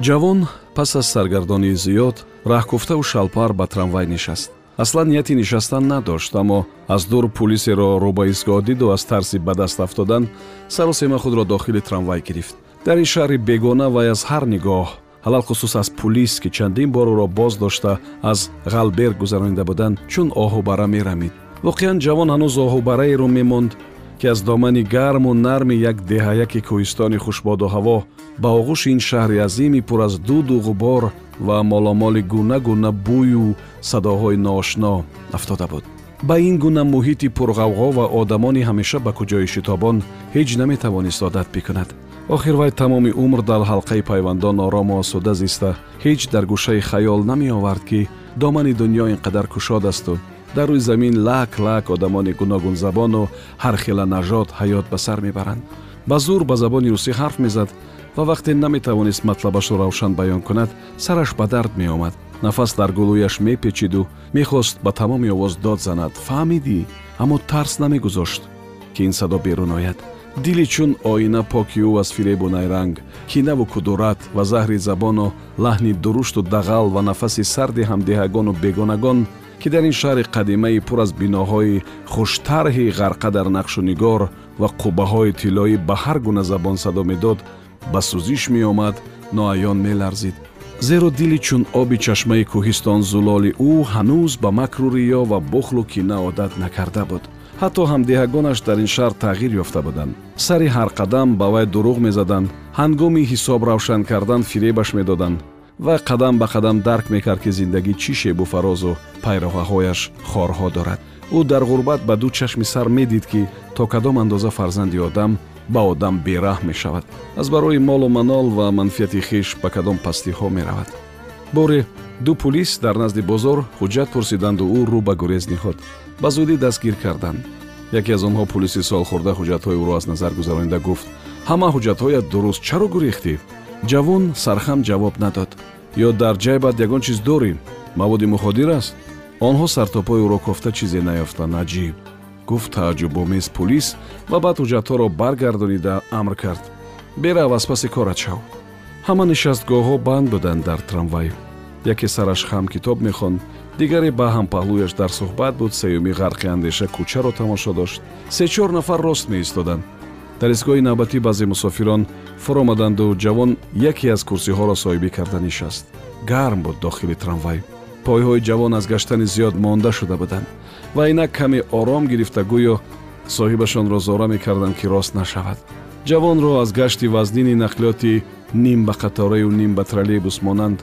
ҷавон пас аз саргардонии зиёд раҳкуфтаву шалпар ба трамвай нишаст. Аслан нияти нишастан надошт аммо аз дур пулисеро рӯ ба истгоҳ диду аз тарси ба даст афтодан саросема худро дохили трамвай гирифт. Дар ин шаҳри бегона вай аз ҳар нигоҳ алалхусус аз пулис ки чандин бор ӯро боз дошта аз ғалберг гузаронида буданд чун оҳубара мерамид. Воқеан ҷавон ҳанӯз оҳубараеро мемонд ки аз домани гарму нарми як деҳаяки кӯҳистони хушбоду ҳаво ба оғӯши ин шаҳри азими пур аз дуду ғубор ва моломоли гуна гуна бӯю садоҳои ноошно афтода буд. Ба ин гуна муҳити пурғавғо ва одамони ҳамеша ба куҷои шитобон ҳеҷ наметавонист одат бикунад охир вай тамоми умр дар ҳалқаи пайвандон орому осуда зиста ҳеҷ дар гӯшаи хаёл намеовард ки домани дунё ин қадар кушод асту дар рӯи замин лак лак одамони гуногунзабону ҳархела нажод ҳаёт ба сар мебаранд. Ба зур ба забони русӣ ҳарф мезад ва вақте наметавонист матлабашро равшан баён кунад сараш ба дард меомад. Нафас дар гулӯяш мепечиду мехост ба тамоми овоз дод занад. Фаҳмидӣ аммо тарс намегузошт ки ин садо берун ояд. Дили чун оина поки ӯ аз фиребу найранг кинаву кудурат ва заҳри забону лаҳни дурушту дағал ва нафаси сарди ҳамдиҳагону бегонагон ки дар ин шаҳри қадимаи пур аз биноҳои хуштарҳи ғарқа дар нақшу нигор ва қуббаҳои тиллоӣ ба ҳар гуна забон садо медод ба сӯзиш меомад ноаён меларзид. Зеро дили чун оби чашмаи кӯҳистон зулоли ӯ ҳанӯз ба макру риё ва бухлу кина одат накарда буд. Ҳатто ҳамдиҳагонаш дар ин шаҳр тағйир ёфта буданд. Сари ҳар қадам ба вай дурӯғ мезаданд ҳангоми ҳисоб равшан кардан фиребаш медоданд ва қадам ба қадам дарк мекард ки зиндагӣ чӣ шебу фарозу пайроҳаҳояш хорҳо дорад. Ӯ дар ғурбат ба ду чашми сар медид ки то кадом андоза фарзанди одам ба одам бераҳм мешавад. Аз барои молу манол ва манфиати хиш ба кадом пастиҳо меравад. Боре ду пулис дар назди бозор ҳуҷҷат пурсиданду ӯ рӯ ба гурез ниҳод ба зудӣ дастгир карданд яке аз онҳо пулиси солхӯрда ҳуҷҷатҳои ӯро аз назар гузаронида гуфт. Ҳама ҳуҷҷатҳоят дуруст чаро гурехтӣ ҷавон сархам ҷавоб надод. Ё дар ҷайбат ягон чиз дорӣ маводи муходир аст? Онҳо сартопои ӯро кофта чизе наёфтанд аҷиб! Гуфт тааҷҷубомез пулис ва баъд ҳуҷҷатҳоро баргардонида амр кард. Берав аз паси корат шав ҳама нишастгоҳҳо банд буданд дар трамвай. Яке сараш хам китоб мехонд дигаре ба ҳампаҳлӯяш дар суҳбат буд сеюми ғарқи андеша кӯчаро тамошо дошт. Сечор нафар рост меистоданд дар истгоҳи навбатӣ баъзе мусофирон фуромаданду ҷавон яке аз курсиҳоро соҳибӣ карда нишаст. Гарм буд дохили трамвай. Пойҳои ҷавон аз гаштани зиёд монда шуда буданд ва инак каме ором гирифта гӯё соҳибашонро зора мекарданд ки рост нашавад. Ҷавонро аз гашти вазнини нақлиёти ним ба қатораю ним ба троллейбус монанд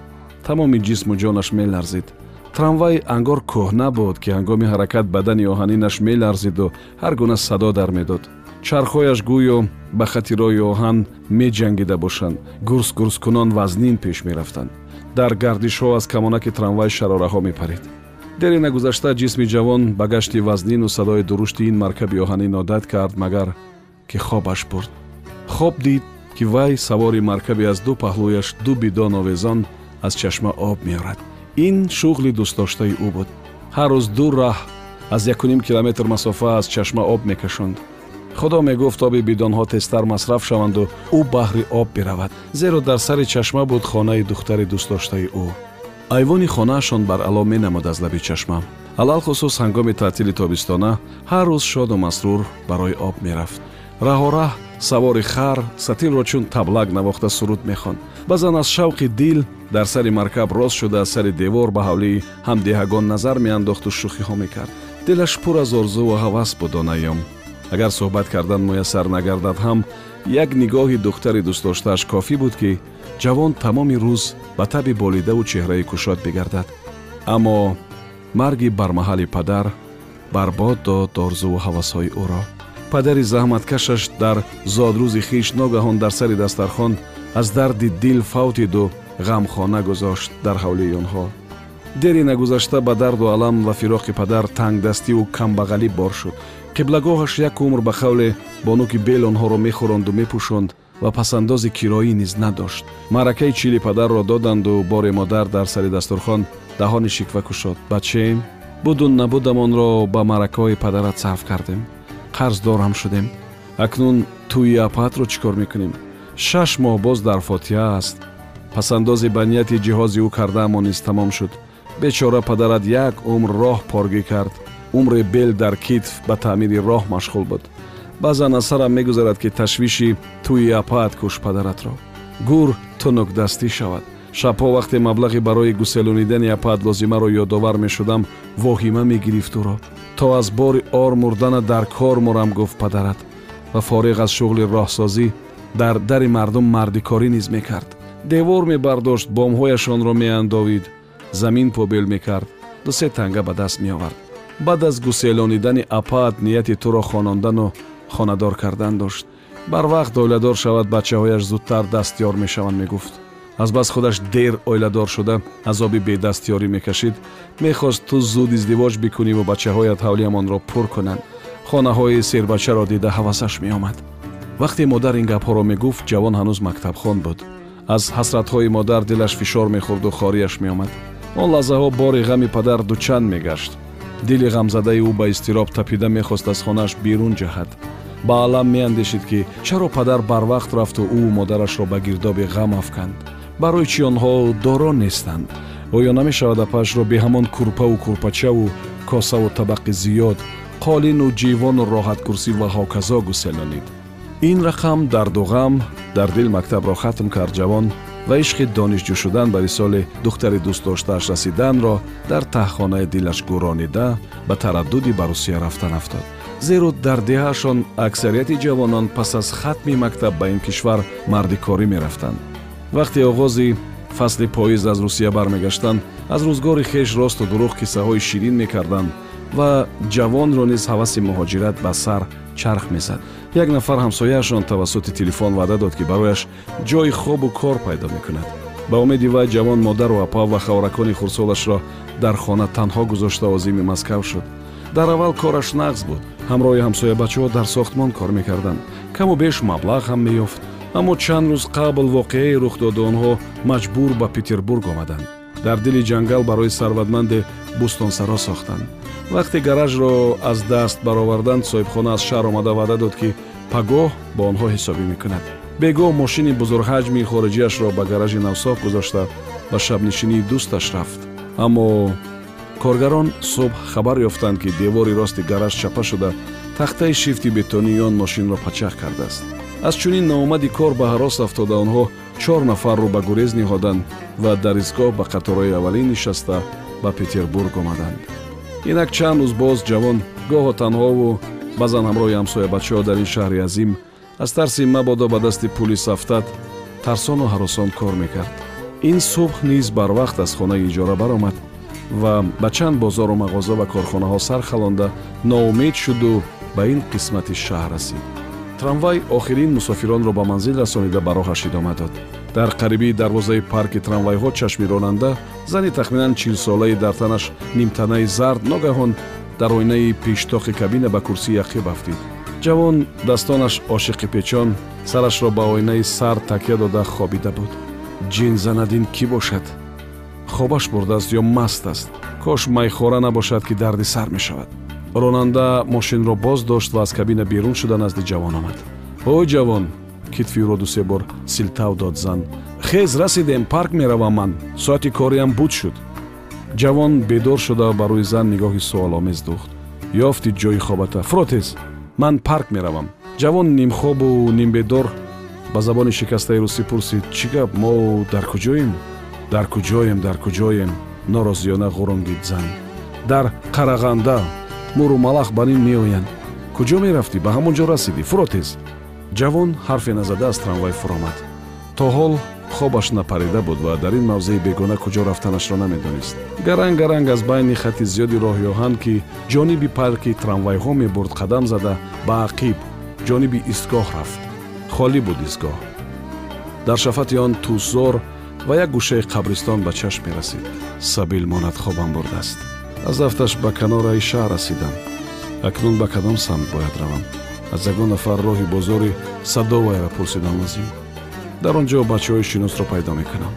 тамоми ҷисму ҷонаш меларзид. Трамвай ангор кӯҳна буд ки ҳангоми ҳаракат бадани оҳанинаш меларзиду ҳар гуна садо дар медод чархҳояш гӯё ба хатирои оҳан меҷангида бошанд. гурс гурскунон вазнин пеш мерафтанд. дар гардишҳо аз камонаки трамвай шарораҳо мепарид дери нагузашта ҷисми ҷавон ба гашти вазнину садои дурушти ин маркаби оҳанин одат кард магар ки хобаш бурд. хоб дид ки вай савори маркаби аз ду паҳлӯяш ду бидон овезон аз чашма об меорад. ин шуғли дӯстдоштаи ӯ буд. ҳар рӯз ду раҳ аз якуним километр масофа аз чашма об мекашонд худо мегуфт оби бидонҳо тезтар масраф шаванду ӯ баҳри об биравад. Зеро дар сари чашма буд хонаи духтари дӯстдоштаи ӯ. Айвони хонаашон бар ало менамуд аз лаби чашма. Алалхусус ҳангоми таътили тобистона ҳар рӯз шоду масрур барои об мерафт. Раҳораҳ савори хар сатилро чун таблак навохта суруд мехонд баъзан аз шавқи дил дар сари маркаб рост шуда аз сари девор ба ҳавлии ҳамдиҳагон назар меандохту шӯхиҳо мекард. Дилаш пур аз орзуву ҳавас буд он айём агар суҳбат кардан муяссар нагардад ҳам як нигоҳи духтари дӯстдоштааш кофӣ буд ки ҷавон тамоми рӯз ба таби болидаву чеҳраи кушод бигардад. Аммо марги бармаҳали падар барбод дод орзуву ҳавасҳои ӯро. Падари заҳматкашаш дар зодрӯзи хиш ногаҳон дар сари дастархон аз дарди дил фавтиду ғамхона гузошт дар ҳавлии онҳо. Дери нагузашта ба дарду алам ва фироқи падар тангдастиву камбағалӣ бор шуд қиблагоҳаш як умр ба хавле бонуки бел онҳоро мехӯронду мепӯшонд ва пасандози кироӣ низ надошт. Маъракаи чили падарро доданду бори модар дар сари дастурхон даҳони шиква кушод. Бачаем буду набудамонро ба маъракаҳои падарат сарф кардем? Қарздорам шудем? Акнун тӯи апатро чӣ кор мекунем? Шаш моҳ боз дар фотиҳа аст. Пасандози ба нияти ҷиҳози ӯ кардаамон низ тамом шуд. Бечора падарат як умр роҳ поргӣ кард умре бел дар китф ба таъмири роҳ машғул буд. Баъзан аз сарам мегузарад ки ташвиши тӯи апаат куш падаратро. Гур тунукдастӣ шавад. Шабҳо вақте маблағи барои гуселонидани апаат лозимаро ёдовар мешудам воҳима мегирифт ӯро то аз бори ор мурдана дар кор мурам гуфт падарат. Ва фориғ аз шуғли роҳсозӣ дар дари мардум мардикорӣ низ мекард. Девор мебардошт бомҳояшонро меандовид. Замин побел мекард. Дусе танга ба даст меовард баъд аз гуселонидани апаат нияти туро хонондану хонадор кардан дошт. Барвақт оиладор шавад бачаҳояш зудтар дастёр мешаванд мегуфт. Азбас худаш дер оиладор шуда азоби бедастёрӣ мекашид. Мехост ту зуд издивоҷ бикуниву бачаҳоят ҳавлиямонро пур кунанд. Хонаҳои сербачаро дида ҳавасаш меомад. Вақте модар ин гапҳоро мегуфт ҷавон ҳанӯз мактабхон буд. Аз ҳасратҳои модар дилаш фишор мехӯрду хориаш меомад. Он лаҳзаҳо бори ғами падар дучанд мегашт дили ғамзадаи ӯ ба изтироб тапида мехост аз хонааш берун ҷаҳад. Ба алам меандешид ки чаро падар барвақт рафту ӯ модарашро ба гирдоби ғам афканд. Барои чӣ онҳо доро нестанд. Оё намешавад апаашро беҳамон курпаву курпачаву косаву табақи зиёд қолину ҷивону роҳаткурсӣ ва ҳоказо гуселонид. Ин рақам дарду ғам дар дил мактабро хатм кард ҷавон ва ишқи донишҷӯ шудан ба рисоли духтари дӯстдоштааш расиданро дар таҳхонаи дилаш гӯронида ба тараддуди ба русия рафтан афтод. Зеро дар деҳаашон аксарияти ҷавонон пас аз хатми мактаб ба ин кишвар мардикорӣ мерафтанд. Вақте оғози фасли поиз аз русия бармегаштанд аз рӯзгори хеш росту дурӯғ қиссаҳои ширин мекарданд ва ҷавонро низ ҳаваси муҳоҷират ба сар чарх мезад як нафар ҳамсояашон тавассути телефон ваъда дод ки барояш ҷои хобу кор пайдо мекунад. Ба умеди вай ҷавон модару апа ва хавракони хурсолашро дар хона танҳо гузошта озими маскав шуд. Дар аввал кораш нағз буд. Ҳамроҳи ҳамсоябачаҳо дар сохтмон кор мекарданд. Каму беш маблағ ҳам меёфт. Аммо чанд рӯз қабл воқеае рух доду онҳо маҷбур ба петербург омаданд дар дили ҷангал барои сарватманде бӯстонсаро сохтанд. Вақте гаражро аз даст бароварданд соҳибхона аз шаҳр омада ваъда дод ки пагоҳ ба онҳо ҳисобӣ мекунад. Бегоҳ мошини бузургҳаҷми хориҷиашро ба гаражи навсоф гузошта ба шабнишинии дӯсташ рафт. Аммо коргарон субҳ хабар ёфтанд ки девори рости гараж чапа шуда тахтаи шифти бетонии он мошинро пачах кардааст. Аз чунин наомади кор ба ҳарос афтода онҳо чор нафарро ба гурез ниҳоданд ва дар истгоҳ ба қаторои аввалин нишаста ба петербург омаданд. Инак чанд рӯз боз ҷавон гоҳо танҳову баъзан ҳамроҳи ҳамсоябачаҳо дар ин шаҳри азим аз тарси мабодо ба дасти пули сафтат тарсону ҳаросон кор мекард. Ин субҳ низ барвақт аз хонаи иҷора баромад ва ба чанд бозору мағоза ва корхонаҳо сар халонда ноумед шуду ба ин қисмати шаҳр расид трамвай охирин мусофиронро ба манзил расонида ба роҳаш идома дод дар қарибии дарвозаи парки трамвайҳо чашми ронанда зани тахминан чилсолаи дар танаш нимтанаи зард ногаҳон дар оинаи пештоқи кабина ба курсӣ яқиб афтид ҷавон дастонаш ошиқи печон сарашро ба оинаи сар такя дода хобида буд. Ҷин занадин кӣ бошад? Хобаш бурдааст ё маст аст? Кош майхора набошад ки дарди сар мешавад ронанда мошинро боз дошт ва аз кабина берун шуда назди ҷавон омад. О ҷавон китфи ӯро дусе бор силтав дод зан. Хез расидем парк меравам ман. Соати кориам буд шуд ҷавон бедор шуда ба рӯи зан нигоҳи суоломез духт ёфти ҷои хобата. Фротез ман парк меравам ҷавон нимхобу нимбедор. Ба забони шикастаи русӣ пурсид чӣ гап мо дар куҷоем? Дар куҷоем дар куҷоем норозиёна ғурунгид зан. Дар қарағанда муру малах ба ин меоянд. Куҷо мерафтӣ? Ба ҳамон ҷо расидӣ фуротез. Ҷавон ҳарфе назада аз трамвай фуромад. То ҳол хобаш напарида буд ва дар ин мавзеи бегона куҷо рафтанашро намедонист. Гаранг гаранг аз байни хати зиёди роҳи оҳан ки ҷониби парки трамвайҳо мебурд қадам зада ба ақиб ҷониби истгоҳ рафт. Холӣ буд истгоҳ. Дар шафати он тӯсзор ва як гӯшаи қабристон ба чашм мерасид. Сабил монад хобам бурдааст аз дафташ ба канораи шаҳр расидам. Акнун ба кадом самт бояд равам. Аз ягон нафар роҳи бозори садовайро пурсидам лозим дар он ҷо бачаҳои шиносро пайдо мекунам.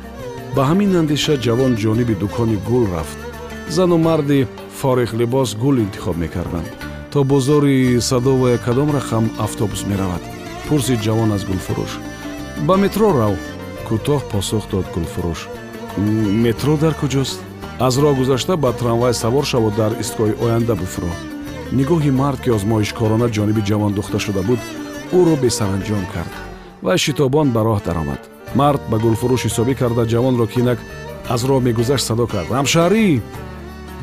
Ба ҳамин андеша ҷавон ҷониби дукони гул рафт. Зану марди форихлибос гул интихоб мекарданд. То бозори садовая кадом рақам автобус меравад. Пурсид ҷавон аз гулфурӯш. Ба метро рав кӯтоҳ посух дод гулфурӯш. Метро дар куҷост аз роҳ гузашта ба трамвай савор шаву дар истгоҳи оянда бифуро нигоҳи мард ки озмоишкорона ҷониби ҷавон духта шуда буд ӯро бесаранҷом кард вай шитобон ба роҳ даромад. Мард ба гулфурӯш ҳисобӣ карда ҷавонро ки инак аз роҳ мегузашт садо кард ҳамшаҳрӣ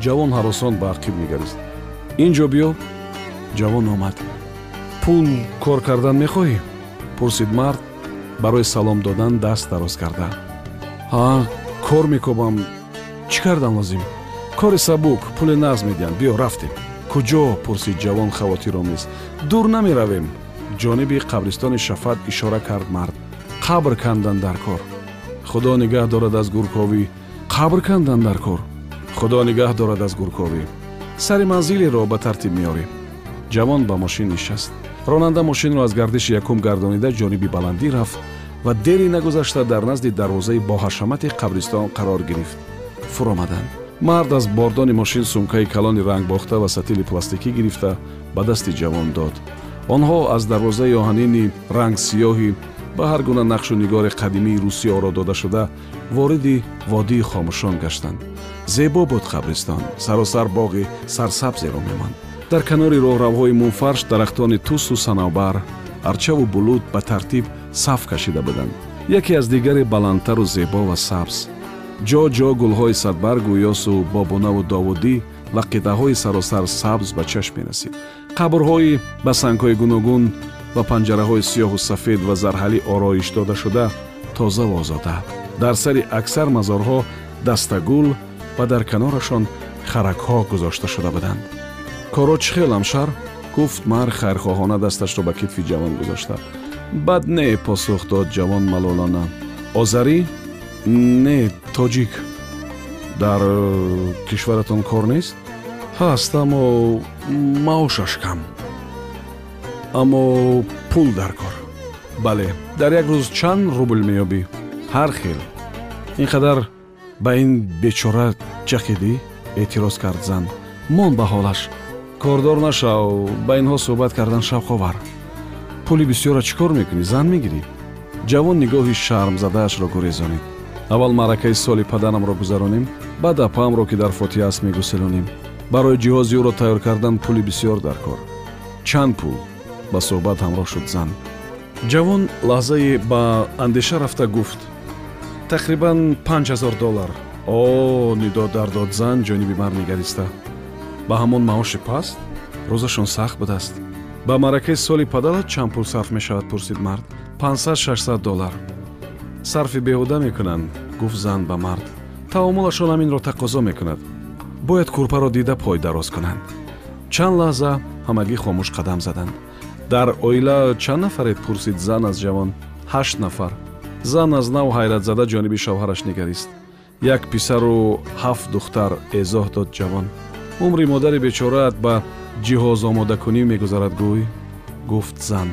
ҷавон ҳаросон ба ақиб нигарист ин ҷо биё? Ҷавон омад. Пул кор кардан мехоҳӣ? Пурсид мард барои салом додан даст дароз карда. Ҳа кор мекобам чӣ кардан лозим? Кори сабук пули нағз медиҳанд биё рафтем. Куҷо? Пурсид ҷавон хавотиромез дур намеравем. Ҷониби қабристони шафат ишора кард мард. Қабр кандан дар кор. Худо нигаҳ дорад аз гурковӣ. Қабр кандан дар кор. Худо нигаҳ дорад аз гурковӣ. Сари манзилеро ба тартиб меорӣ ҷавон ба мошин нишаст. Ронанда мошинро аз гардиши якум гардонида ҷониби баландӣ рафт ва дери нагузашта дар назди дарвозаи боҳашамати қабристон қарор гирифт фуромаданд мард аз бордони мошин сумкаи калони рангбохта ва сатили пластикӣ гирифта ба дасти ҷавон дод. Онҳо аз дарвозаи оҳанини рангсиёҳи ба ҳар гуна нақшу нигори қадимии русиёро додашуда вориди водии хомӯшон гаштанд. Зебо буд қабристон саросар боғи сарсабзеро мемонд. Дар канори роҳравҳои мунфарш дарахтони тусу санобар арчаву булуд ба тартиб саф кашида буданд. Яке аз дигаре баландтару зебо ва сабз ҷо ҷо гулҳои садбаргу ёсу бобунаву довудӣ ва қитъаҳои саросар сабз ба чашм мерасид қабрҳои ба сангҳои гуногун ва панҷараҳои сиёҳу сафед ва зарҳалӣ ороиш дода шуда тозаву озода. Дар сари аксар мазорҳо дастагул ва дар канорашон харакҳо гузошта шуда буданд. Коро чӣ хел ҳамшар гуфт мар хайрхоҳона дасташро ба китфи ҷавон гузошта. Бад не посух дод ҷавон малолона озарӣ не тоҷик. Дар э, кишваратон кор нест? Ҳаст аммо маошаш кам аммо пул дар кор. Бале дар як рӯз чанд рубл меёбӣ? Ҳар хел. Ин қадар ба ин бечора ҷақидӣ эътироз кард зан. Мон ба ҳолаш. Кордор нашав ба инҳо суҳбат кардан шавқовар пули бисёра чӣ кор мекунӣ? Зан мегирӣ? Ҷавон нигоҳи шармзадаашро гурезонид аввал маъракаи соли паданамро гузаронем баъд апаамро ки дар фотиҳа аст мегусилонем барои ҷиҳози ӯро тайёр кардан пули бисёр дар кор. Чанд пул ба суҳбат ҳамроҳ шуд зан. Ҷавон лаҳзае ба андеша рафта гуфт. Тақрибан панҷ ҳазор доллар о нидо дар дод зан ҷониби мард нигариста ба ҳамон маоши паст рӯзашон сахт будааст ба маъракаи соли падарат чанд пул сарф мешавад пурсид мард. Пансад шашсад доллар сарфи беҳуда мекунанд гуфт зан ба мард. Таомулашон ҳаминро тақозо мекунад. Бояд курпаро дида пой дароз кунанд. Чанд лаҳза ҳамагӣ хомӯш қадам заданд. Дар оила чанд нафаред пурсид зан аз ҷавон? Ҳашт нафар. Зан аз нав ҳайратзада ҷониби шавҳараш нигарист. Як писару ҳафт духтар эзоҳ дод ҷавон. Умри модари бечораат ба ҷиҳозомодакунӣ мегузарад гӯй? Гуфт зан.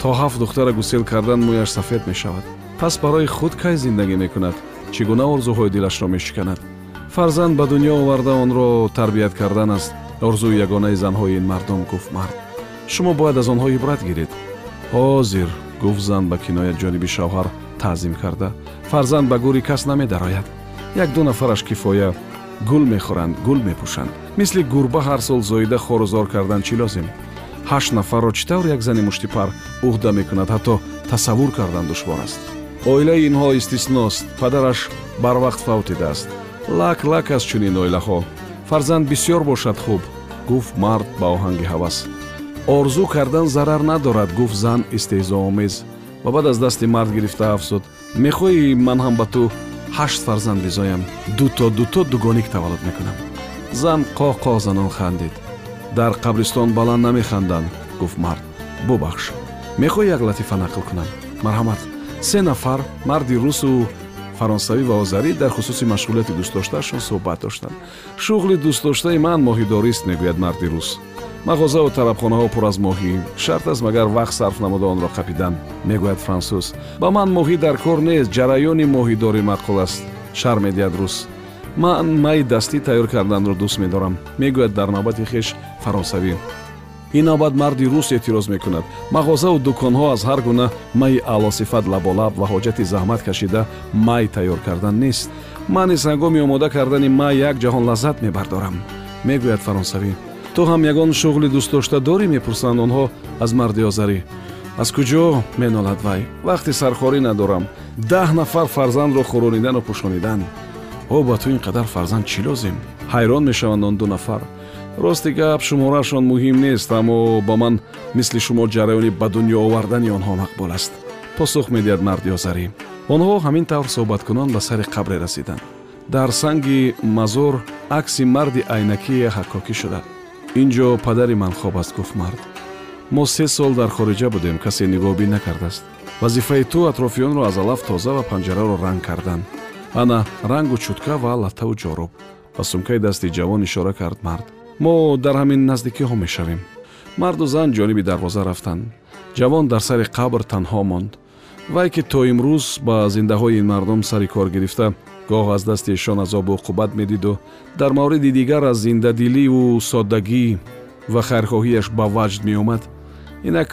То ҳафт духтара гусел кардан мӯяш сафед мешавад пас барои худ кай зиндагӣ мекунад чӣ гуна орзуҳои дилашро мешиканад? Фарзанд ба дунё оварда онро тарбият кардан аст орзуи ягонаи занҳои ин мардум гуфт мард. Шумо бояд аз онҳо ибрат гиред. Ҳозир гуфт зан ба киноят ҷониби шавҳар таъзим карда. Фарзанд ба гӯри кас намедарояд як ду нафараш кифоя гул мехӯранд гул мепӯшанд. Мисли гурба ҳар сол зоида хорузор кардан чӣ лозим? Ҳашт нафарро чӣ тавр як зани муштипар уҳда мекунад ҳатто тасаввур кардан душвор аст оилаи инҳо истисност. Падараш барвақт фавтидааст лак лак аст чунин оилаҳо. Фарзанд бисьёр бошад хуб. Гуфт мард ба оҳанги ҳавас. Орзу кардан зарар надорад гуфт зан истеҳзоомез. Ва баъд аз дасти мард гирифта афзуд. Мехоҳӣ ман ҳам ба ту ҳашт фарзанд бизоям дуто дуто дугоник таваллуд мекунам. Зан қоҳ қоҳ занон хандид. Дар қабристон баланд намеханданд гуфт мард. Бубахш. Мехоҳӣ як латифа нақл кунам. Марҳамат се нафар марди русу фаронсавӣ ва озарӣ дар хусуси машғулияти дӯстдоштаашон суҳбат доштанд. Шуғли дӯстдоштаи ман моҳидорист мегӯяд марди рус. Мағозаву тарабхонаҳо пур аз моҳӣ. Шарт аст магар вақт сарф намуда онро қапидан мегӯяд франсуз ба ман моҳӣ дар кор нест. Ҷараёни моҳидорӣ маъқул аст. Шар медиҳад рус. Ман майи дастӣ тайёр карданро дӯст медорам. Мегӯяд дар навбати хеш фаронсавӣ ин навбат марди рус эътироз мекунад. Мағозаву дуконҳо аз ҳар гуна майи аълосифат лаболаб ва ҳоҷати заҳмат кашида май тайёр кардан нест. Ман низ ҳангоми омода кардани май як ҷаҳон лаззат мебардорам. Мегӯяд фаронсавӣ. Ту ҳам ягон шуғли дӯстдошта дорӣ мепурсанд онҳо аз марди озарӣ. Аз куҷо менолад вай? Вақти сархорӣ надорам. Даҳ нафар фарзандро хӯронидану пӯшонидан о ба ту ин қадар фарзанд чӣ лозим ҳайрон мешаванд он ду нафар рости гап шумораашон муҳим нест аммо ба ман мисли шумо ҷараёни ба дунё овардани онҳо мақбул аст. Посух медиҳад марди озарӣ. Онҳо ҳамин тавр суҳбаткунон ба сари қабре расиданд дар санги мазор акси марди айнакие ҳаккокӣ шуда. Ин ҷо падари ман хоб аст гуфт мард. Мо се сол дар хориҷа будем касе нигоҳбин накардааст. Вазифаи ту атрофиёнро аз алаф тоза ва панҷараро ранг кардан. Ана рангу чутка ва латтаву ҷоруб. Ба сумкаи дасти ҷавон ишора кард мард мо дар ҳамин наздикиҳо мешавем. Марду зан ҷониби дарвоза рафтанд ҷавон дар сари қабр танҳо монд. Вай ки то имрӯз ба зиндаҳои ин мардум сари кор гирифта гоҳ аз дасти эшон азобу уқубат медиду дар мавриди дигар аз зиндадиливу соддагӣ ва хайрхоҳияш ба ваҷд меомад. Инак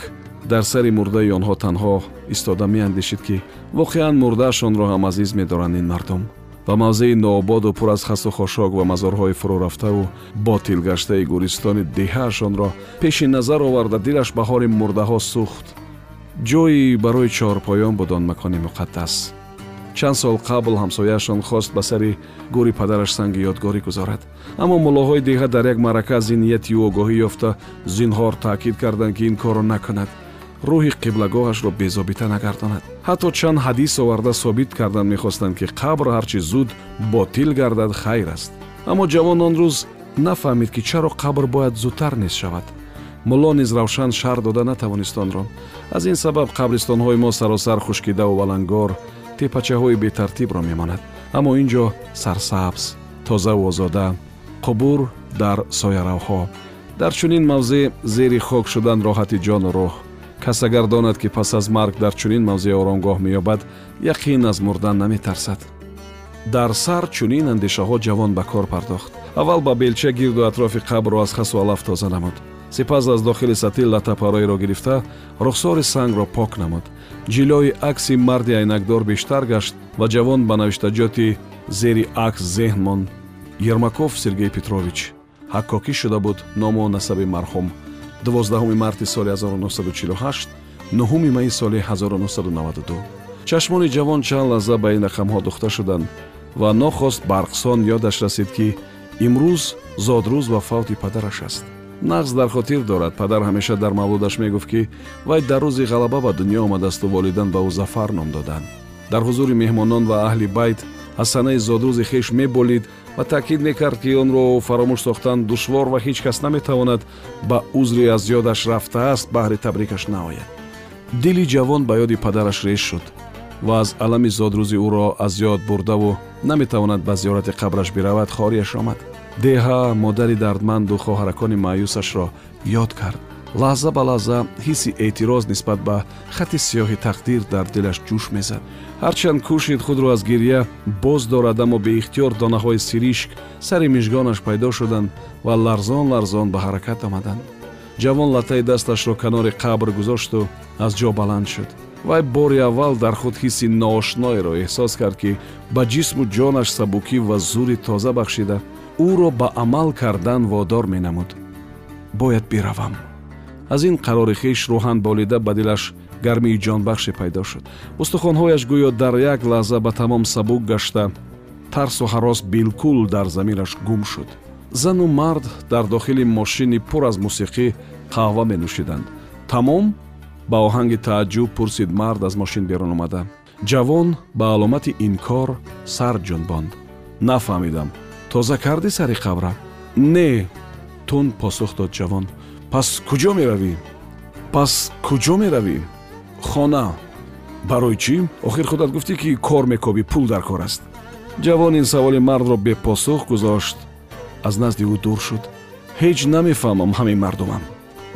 дар сари мурдаи онҳо танҳо истода меандешид ки воқеан мурдаашонро ҳам азиз медоранд ин мардум ва мавзеи ноободу пур аз хасу хошок ва мазорҳои фурурафтаву ботилгаштаи гӯристони деҳаашонро пеши назар оварда дилаш ба ҳоли мурдаҳо сӯхт. Ҷойи барои чорпоён буд он макони муқаддас. Чанд сол қабл ҳамсояашон хост ба сари гӯри падараш санги ёдгорӣ гузорад. Аммо муллоҳои деҳа дар як маърака аз ин нияти ӯ огоҳӣ ёфта зинҳор таъкид карданд ки ин корро накунад. Рӯҳи қиблагоҳашро безобита нагардонад ҳатто чанд ҳадис оварда собит кардан мехостанд ки қабр ҳарчи зуд ботил гардад хайр аст. Аммо ҷавон он рӯз нафаҳмид ки чаро қабр бояд зудтар нест шавад. Мулло низ равшан шаҳр дода натавонист онро аз ин сабаб қабристонҳои мо саросар хушкидаву валангор тепачаҳои бетартибро мемонад. Аммо ин ҷо сарсабз тозаву озода қубур дар сояравҳо. Дар чунин мавзеъ зери хок шудан роҳати ҷону рӯҳ кас агар донад ки пас аз марг дар чунин мавзеъ оромгоҳ меёбад яқин аз мурдан наметарсад. Дар сар чунин андешаҳо ҷавон ба кор пардохт. Аввал ба белча гирду атрофи қабрро аз хасу алаф тоза намуд. Сипас аз дохили сатил латапароеро гирифта рухсори сангро пок намуд. Ҷилои акси марди айнакдор бештар гашт ва ҷавон ба навиштаҷоти зери акс зеҳн монд. Ермаков сергей петрович. Ҳаккокӣ шуда буд ному насаби марҳум 12 марти соли 1948 9 майи соли 1992 чашмони ҷавон чанд лаҳза ба ин рақамҳо духта шуданд ва нохост барқсон ёдаш расид ки имрӯз зодрӯз ва фавти падараш аст. Нағз дар хотир дорад. Падар ҳамеша дар мавлудаш мегуфт ки вай дар рӯзи ғалаба ба дунё омадасту волидан ба ӯ зафар ном доданд. Дар ҳузури меҳмонон ва аҳли байт аз санаи зодрӯзи хеш меболид ва таъкид мекард ки онро фаромӯш сохтан душвор ва ҳеҷ кас наметавонад ба узре аз ёдаш рафтааст баҳри табрикаш наояд. Дили ҷавон ба ёди падараш рез шуд ва аз алами зодрӯзи ӯро аз ёд бурдаву наметавонад ба зиёрати қабраш биравад хориаш омад. Деҳа модари дардманду хоҳаракони маъюсашро ёд кард лаҳза ба лаҳза ҳисси эътироз нисбат ба хати сиёҳи тақдир дар дилаш ҷӯш мезад. ҳарчанд кӯшид худро аз гирья боз дорад аммо беихтиёр донаҳои сиришк сари мижгонаш пайдо шуданд ва ларзон ларзон ба ҳаракат омаданд. ҷавон латтаи дасташро канори қабр гузошту аз ҷо баланд шуд. вай бори аввал дар худ ҳисси ноошноеро эҳсос кард ки ба ҷисму ҷонаш сабукӣ ва зури тоза бахшида ӯро ба амал кардан водор менамуд. бояд биравам аз ин қарори хеш рӯҳан болида ба дилаш гармии ҷонбахше пайдо шуд. Устухонҳояш гӯё дар як лаҳза ба тамом сабук гашта тарсу ҳарос билкул дар замираш гум шуд. Зану мард дар дохили мошини пур аз мусиқӣ қаҳва менӯшиданд. Тамом ба оҳанги тааҷҷуб пурсид мард аз мошин берун омада. Ҷавон ба аломати инкор сар ҷунбонд. Нафаҳмидам. Тоза кардӣ сари қабра? Не тун посух дод ҷавон пас куҷо меравӣ? Пас куҷо меравӣ? Хона барои чӣ? Охир худат гуфтӣ ки кор мекобӣ пул дар кор аст. Ҷавон ин саволи мардро бепосух гузошт. Аз назди ӯ дур шуд. Ҳеҷ намефаҳмам ҳамин мардумам.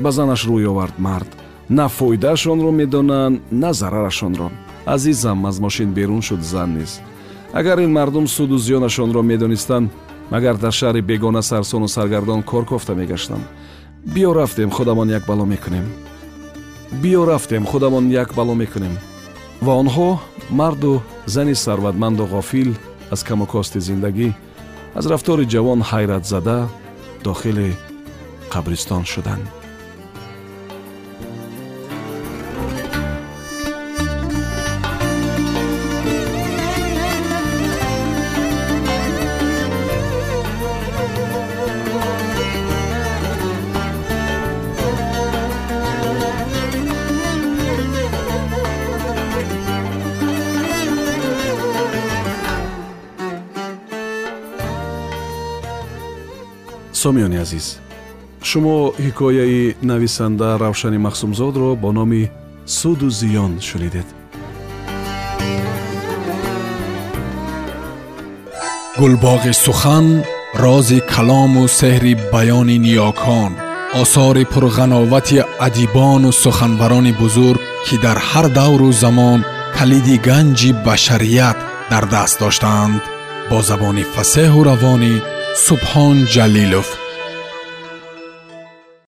Ба занаш рӯй овард мард. На фоидаашонро медонанд на зарарашонро. Азизам аз мошин берун шуд зан низ. Агар ин мардум суду зиёнашонро медонистанд магар дар шаҳри бегона сарсону саргардон кор кофта мегаштам биё рафтем худамон як бало мекунем. Биё рафтем худамон як бало мекунем. Ва онҳо марду зани сарватманду ғофил аз камукости зиндагӣ аз рафтори ҷавон ҳайратзада дохили қабристон шуданд сомиёни азиз. Шумо ҳикояи нависанда равшани махсумзодро бо номи суду зиён шунидед. Гулбоғи сухан рози калому сеҳри баёни ниёкон осори пурғановати адибону суханбарони бузург ки дар ҳар давру замон калиди ганҷи башарият дар даст доштаанд бо забони фасеҳу равонӣ Subhan Jalilov